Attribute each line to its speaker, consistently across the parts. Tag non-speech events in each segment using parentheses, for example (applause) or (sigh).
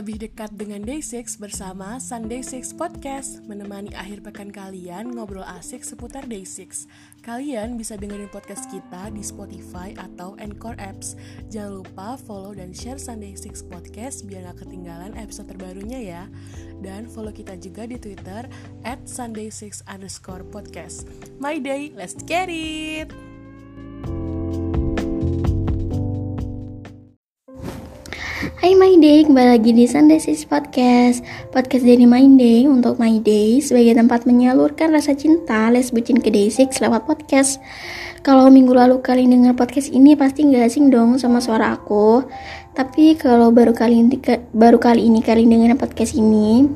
Speaker 1: lebih dekat dengan Day6 bersama Sunday 6 Podcast. Menemani akhir pekan kalian ngobrol asik seputar Day6 Kalian bisa dengerin podcast kita di Spotify atau Anchor Apps. Jangan lupa follow dan share Sunday 6 Podcast biar gak ketinggalan episode terbarunya ya. Dan follow kita juga di Twitter at Sunday6 underscore podcast. My day, let's get it!
Speaker 2: Hai My Day, kembali lagi di Sunday Sis Podcast. Podcast dari My Day untuk My Day Sebagai tempat menyalurkan rasa cinta Les bucin ke Day 6 lewat podcast. Kalau minggu lalu kalian dengar podcast ini Pasti gak asing dong sama suara aku. Tapi kalau baru kali ini, baru kali ini kalian dengar podcast ini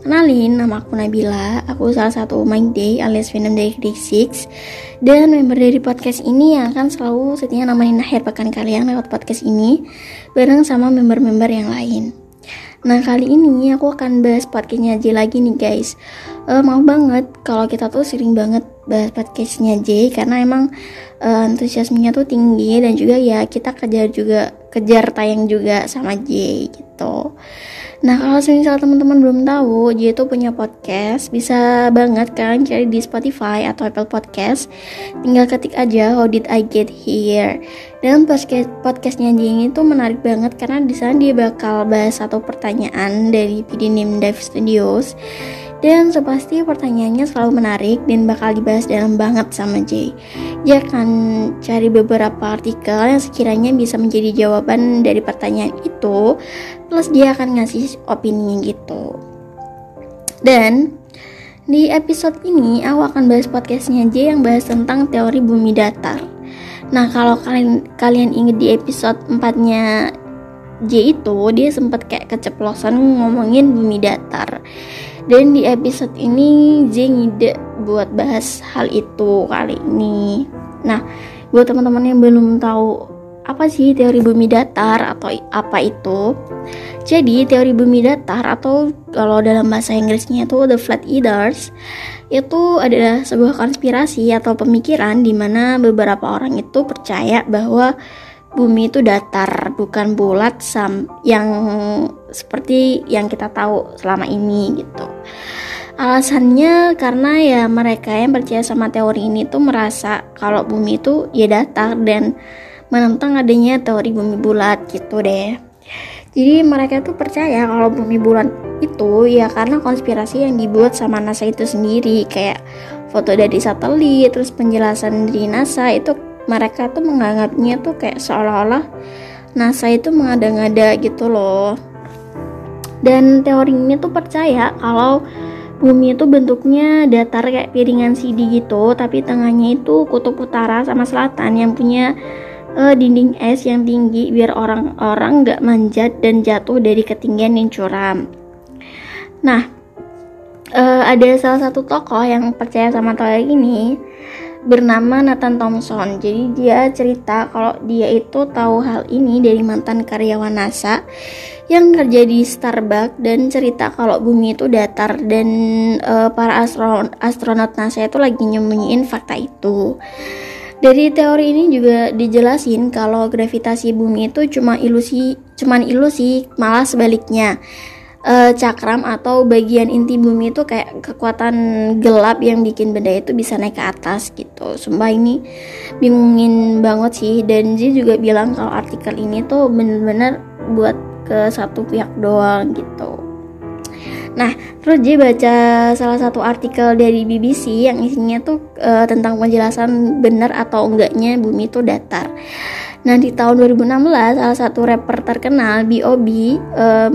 Speaker 2: Kenalin, nama aku Nabila. Aku salah satu My Day alias Venom dari Day 6 Dan member dari podcast ini yang akan selalu setia nemenin akhir pekan kalian lewat podcast ini bareng sama member-member yang lain. Nah kali ini aku akan bahas podcastnya J lagi nih guys uh, Maaf banget kalau kita tuh sering banget bahas podcastnya J Karena emang uh, antusiasmenya tuh tinggi Dan juga ya kita kejar juga kejar tayang juga sama J gitu Nah kalau misalnya teman-teman belum tahu, dia itu punya podcast, bisa banget kan cari di Spotify atau Apple Podcast. Tinggal ketik aja How Did I Get Here. Dan podcast podcastnya dia ini tuh menarik banget karena di sana dia bakal bahas satu pertanyaan dari PD Name Dive Studios dan sepasti pertanyaannya selalu menarik dan bakal dibahas dalam banget sama Jay. Dia akan cari beberapa artikel yang sekiranya bisa menjadi jawaban dari pertanyaan itu, plus dia akan ngasih opini gitu. Dan di episode ini aku akan bahas podcastnya J yang bahas tentang teori bumi datar. Nah kalau kalian kalian inget di episode 4 nya J itu dia sempat kayak keceplosan ngomongin bumi datar dan di episode ini J ngide buat bahas hal itu kali ini. Nah, buat teman-teman yang belum tahu apa sih teori bumi datar atau apa itu? Jadi, teori bumi datar atau kalau dalam bahasa Inggrisnya itu the flat earthers itu adalah sebuah konspirasi atau pemikiran di mana beberapa orang itu percaya bahwa bumi itu datar bukan bulat sam yang seperti yang kita tahu selama ini gitu. Alasannya karena ya mereka yang percaya sama teori ini tuh merasa kalau bumi itu ya datar dan menentang adanya teori bumi bulat gitu deh. Jadi mereka tuh percaya kalau bumi bulat itu ya karena konspirasi yang dibuat sama NASA itu sendiri kayak foto dari satelit terus penjelasan dari NASA itu mereka tuh menganggapnya tuh kayak seolah-olah NASA itu mengada-ngada gitu loh dan teori ini tuh percaya kalau bumi itu bentuknya datar kayak piringan CD gitu tapi tengahnya itu kutub utara sama selatan yang punya uh, dinding es yang tinggi biar orang-orang nggak manjat dan jatuh dari ketinggian yang curam. Nah uh, ada salah satu tokoh yang percaya sama teori ini bernama Nathan Thompson. Jadi dia cerita kalau dia itu tahu hal ini dari mantan karyawan NASA yang kerja di Starbucks dan cerita kalau bumi itu datar dan uh, para astronot, astronot NASA itu lagi nyembunyiin fakta itu. Dari teori ini juga dijelasin kalau gravitasi bumi itu cuma ilusi, cuman ilusi, malah sebaliknya uh, cakram atau bagian inti bumi itu kayak kekuatan gelap yang bikin benda itu bisa naik ke atas gitu. Sumpah ini bingungin banget sih dan dia juga bilang kalau artikel ini tuh bener-bener buat ke satu pihak doang gitu. Nah, terus dia baca salah satu artikel dari BBC yang isinya tuh uh, tentang penjelasan benar atau enggaknya bumi itu datar. Nah, di tahun 2016 salah satu rapper terkenal B.O.B uh,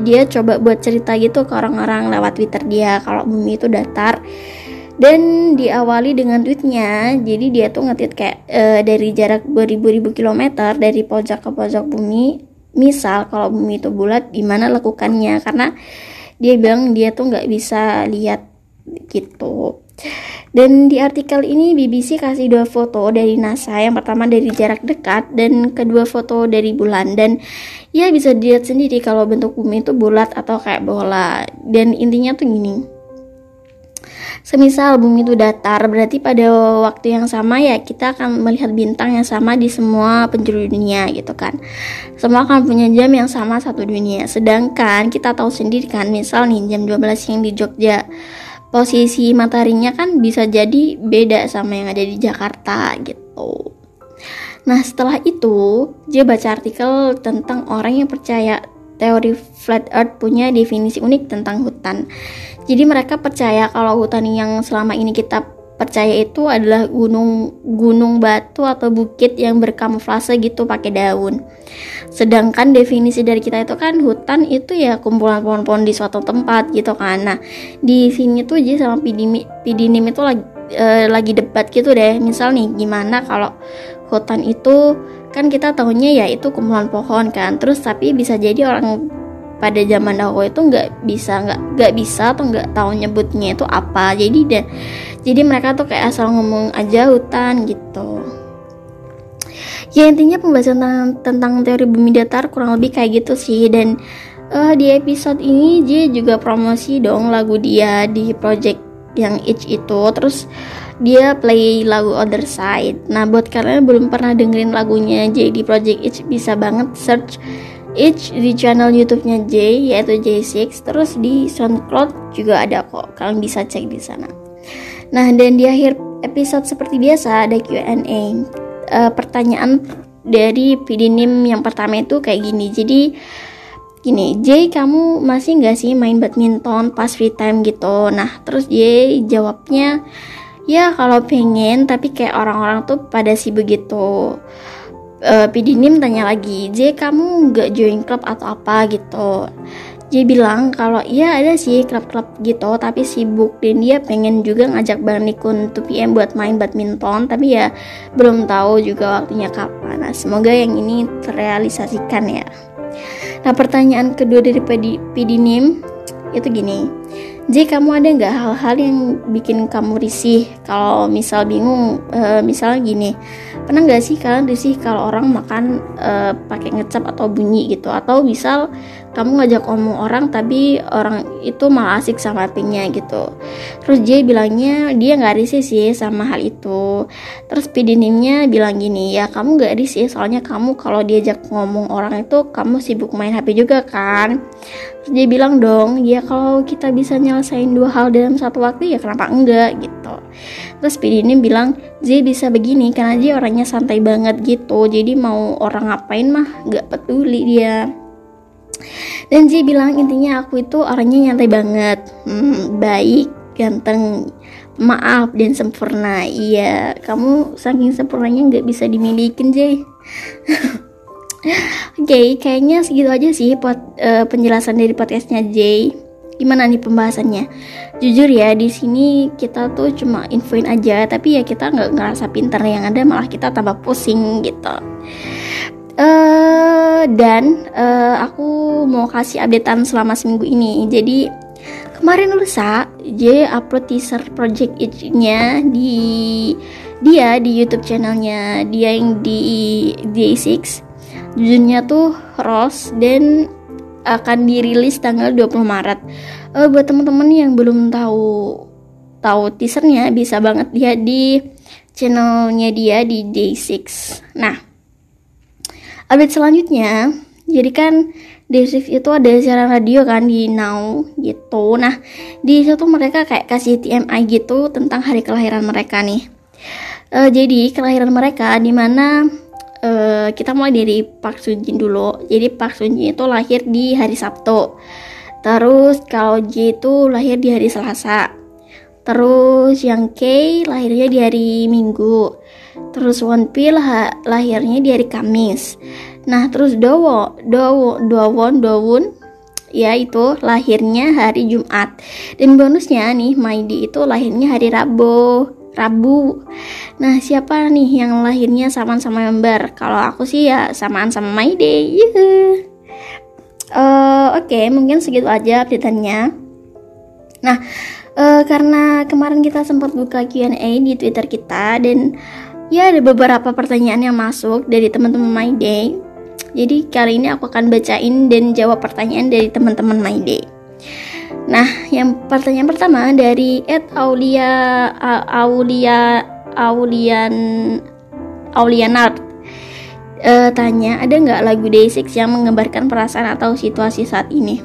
Speaker 2: dia coba buat cerita gitu ke orang-orang lewat Twitter dia kalau bumi itu datar. Dan diawali dengan tweetnya. Jadi dia tuh ngetit kayak e, dari jarak beribu-ribu kilometer dari pojok ke pojok bumi misal kalau bumi itu bulat gimana lakukannya? Karena dia bilang dia tuh nggak bisa lihat gitu dan di artikel ini BBC kasih dua foto dari NASA. Yang pertama dari jarak dekat dan kedua foto dari bulan. Dan ya bisa dilihat sendiri kalau bentuk bumi itu bulat atau kayak bola. Dan intinya tuh gini. Semisal bumi itu datar, berarti pada waktu yang sama ya kita akan melihat bintang yang sama di semua penjuru dunia gitu kan. Semua akan punya jam yang sama satu dunia. Sedangkan kita tahu sendiri kan, misal nih jam 12 siang di Jogja, posisi mataharinya kan bisa jadi beda sama yang ada di Jakarta gitu. Nah setelah itu dia baca artikel tentang orang yang percaya teori flat earth punya definisi unik tentang hutan. Jadi mereka percaya kalau hutan yang selama ini kita percaya itu adalah gunung gunung batu atau bukit yang berkamuflase gitu pakai daun. Sedangkan definisi dari kita itu kan hutan itu ya kumpulan pohon-pohon di suatu tempat gitu kan. Nah, di sini tuh jadi sama Pidinim, Pidinim itu lagi e, lagi debat gitu deh. Misal nih gimana kalau hutan itu kan kita tahunya ya itu kumpulan pohon kan terus tapi bisa jadi orang pada zaman dahulu itu nggak bisa nggak nggak bisa atau nggak tahu nyebutnya itu apa. Jadi deh jadi mereka tuh kayak asal ngomong aja hutan gitu. Ya intinya pembahasan tentang, tentang teori bumi datar kurang lebih kayak gitu sih. Dan uh, di episode ini dia juga promosi dong lagu dia di project yang Itch itu. Terus dia play lagu Other Side. Nah, buat kalian yang belum pernah dengerin lagunya JD Project H bisa banget search H di channel YouTube-nya J yaitu J6 terus di SoundCloud juga ada kok. Kalian bisa cek di sana. Nah, dan di akhir episode seperti biasa ada Q&A. Uh, eh, pertanyaan dari Pidinim yang pertama itu kayak gini. Jadi gini, J kamu masih nggak sih main badminton pas free time gitu? Nah, terus J jawabnya ya kalau pengen tapi kayak orang-orang tuh pada sih begitu uh, Pidinim tanya lagi J kamu nggak join klub atau apa? Gitu. J bilang kalau iya ada sih klub-klub gitu tapi sibuk. Dan dia pengen juga ngajak Bang Nikun 2PM buat main badminton tapi ya belum tahu juga waktunya kapan. Nah semoga yang ini terrealisasikan ya. Nah pertanyaan kedua dari Pidinim itu gini J kamu ada nggak hal-hal yang bikin kamu risih? Kalau misal bingung uh, misalnya gini pernah nggak sih kalian risih kalau orang makan uh, pakai ngecap atau bunyi gitu? Atau misal kamu ngajak omong orang tapi orang itu malah asik sama pinknya gitu. Terus J bilangnya dia nggak risih sih sama hal itu. Terus pidinimnya bilang gini ya kamu nggak risih soalnya kamu kalau diajak ngomong orang itu kamu sibuk main HP juga kan? Terus dia bilang dong ya kalau kita bisa nyelesain dua hal dalam satu waktu ya kenapa enggak? Gitu. Terus pidinim bilang J bisa begini karena J orangnya santai banget gitu jadi mau orang ngapain mah nggak peduli dia dan Ji bilang intinya aku itu orangnya nyantai banget hmm, baik ganteng maaf dan sempurna iya kamu saking sempurnanya nggak bisa dimilikin J (laughs) Oke, okay, kayaknya segitu aja sih pot, uh, penjelasan dari podcastnya J. Gimana nih pembahasannya? Jujur ya, di sini kita tuh cuma infoin aja, tapi ya kita nggak ngerasa pinter yang ada malah kita tambah pusing gitu. Uh, dan uh, aku mau kasih updatean selama seminggu ini. Jadi kemarin lusa J upload teaser project nya di dia di YouTube channelnya dia yang di J6. Judulnya tuh Rose dan akan dirilis tanggal 20 Maret. Uh, buat teman-teman yang belum tahu tahu teasernya bisa banget lihat di channelnya dia di J6. Nah, update selanjutnya. Jadi kan di shift itu ada siaran radio kan di Now gitu. Nah di situ mereka kayak kasih TMI gitu tentang hari kelahiran mereka nih. Uh, jadi kelahiran mereka di mana uh, kita mulai dari Park Sunjin dulu. Jadi Park Sunjin itu lahir di hari Sabtu. Terus kalau J itu lahir di hari Selasa. Terus yang K lahirnya di hari Minggu Terus One Pill lahirnya di hari Kamis. Nah, terus Dowo, Dowo, Dowon, Dowun ya itu lahirnya hari Jumat. Dan bonusnya nih Maidi itu lahirnya hari Rabu. Rabu. Nah, siapa nih yang lahirnya samaan sama member? Kalau aku sih ya samaan sama Maide. Uh, Oke, okay, mungkin segitu aja update-nya. Nah, uh, karena kemarin kita sempat buka Q&A di Twitter kita dan Ya, ada beberapa pertanyaan yang masuk dari teman-teman My Day. Jadi kali ini aku akan bacain dan jawab pertanyaan dari teman-teman My Day. Nah, yang pertanyaan pertama dari Ed Aulia Aulia Aulian Aulianart uh, tanya ada nggak lagu Day6 yang menggambarkan perasaan atau situasi saat ini?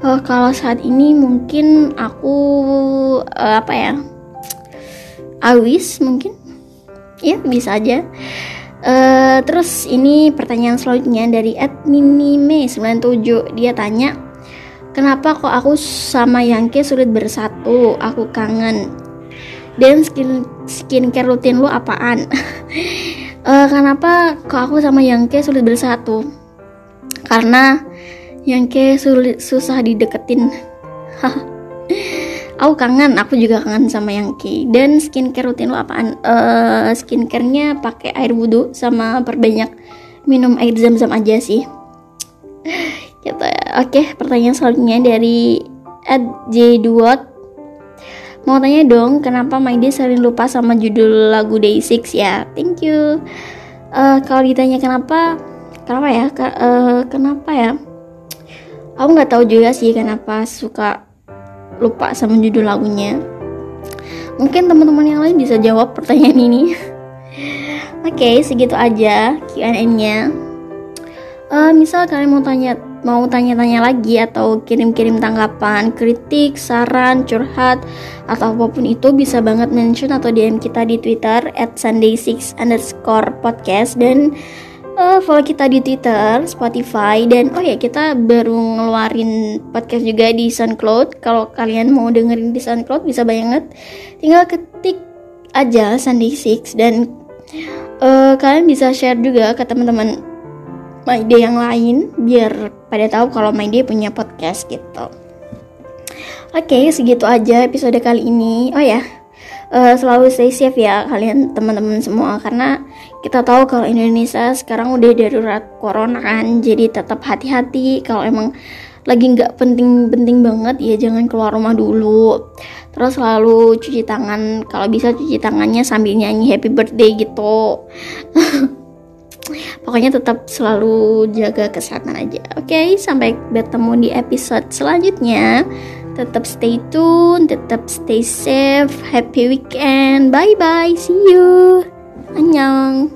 Speaker 2: Uh, kalau saat ini mungkin aku uh, apa ya? Awis mungkin, ya bisa aja. Uh, terus ini pertanyaan selanjutnya dari @minime97 dia tanya kenapa kok aku sama Yangke sulit bersatu? Aku kangen. Dan skin skincare rutin lu apaan? Uh, (laughs) kenapa kok aku sama Yangke sulit bersatu? Karena Yangke sulit susah dideketin (laughs) aku kangen aku juga kangen sama Yangke dan skincare rutin lo apaan uh, skincarenya pakai air wudhu sama perbanyak minum air zam-zam aja sih (laughs) gitu oke pertanyaan selanjutnya dari Ed J Mau tanya dong, kenapa My Day sering lupa sama judul lagu Day6 ya? Thank you. Uh, kalau ditanya kenapa, kenapa ya? Ke, uh, kenapa ya? Aku nggak tahu juga sih kenapa suka lupa sama judul lagunya. Mungkin teman-teman yang lain bisa jawab pertanyaan ini. (laughs) Oke, okay, segitu aja Q&A-nya. Uh, misal kalian mau tanya mau tanya-tanya lagi atau kirim-kirim tanggapan, kritik, saran, curhat, atau apa pun itu bisa banget mention atau DM kita di Twitter at Sunday6 underscore podcast dan uh, follow kita di Twitter, Spotify, dan oh ya kita baru ngeluarin podcast juga di SoundCloud. Kalau kalian mau dengerin di SoundCloud bisa banget, tinggal ketik aja Sunday6 dan uh, kalian bisa share juga ke teman-teman My Day yang lain biar pada tahu kalau My Day punya podcast gitu. Oke, okay, segitu aja episode kali ini. Oh ya, uh, selalu stay safe ya kalian teman-teman semua karena kita tahu kalau Indonesia sekarang udah darurat corona kan, jadi tetap hati-hati. Kalau emang lagi nggak penting-penting banget ya jangan keluar rumah dulu. Terus selalu cuci tangan kalau bisa cuci tangannya sambil nyanyi happy birthday gitu. (laughs) Pokoknya tetap selalu jaga kesehatan aja. Oke okay, sampai bertemu di episode selanjutnya. Tetap stay tune tetap stay safe happy weekend. Bye bye see you 안녕.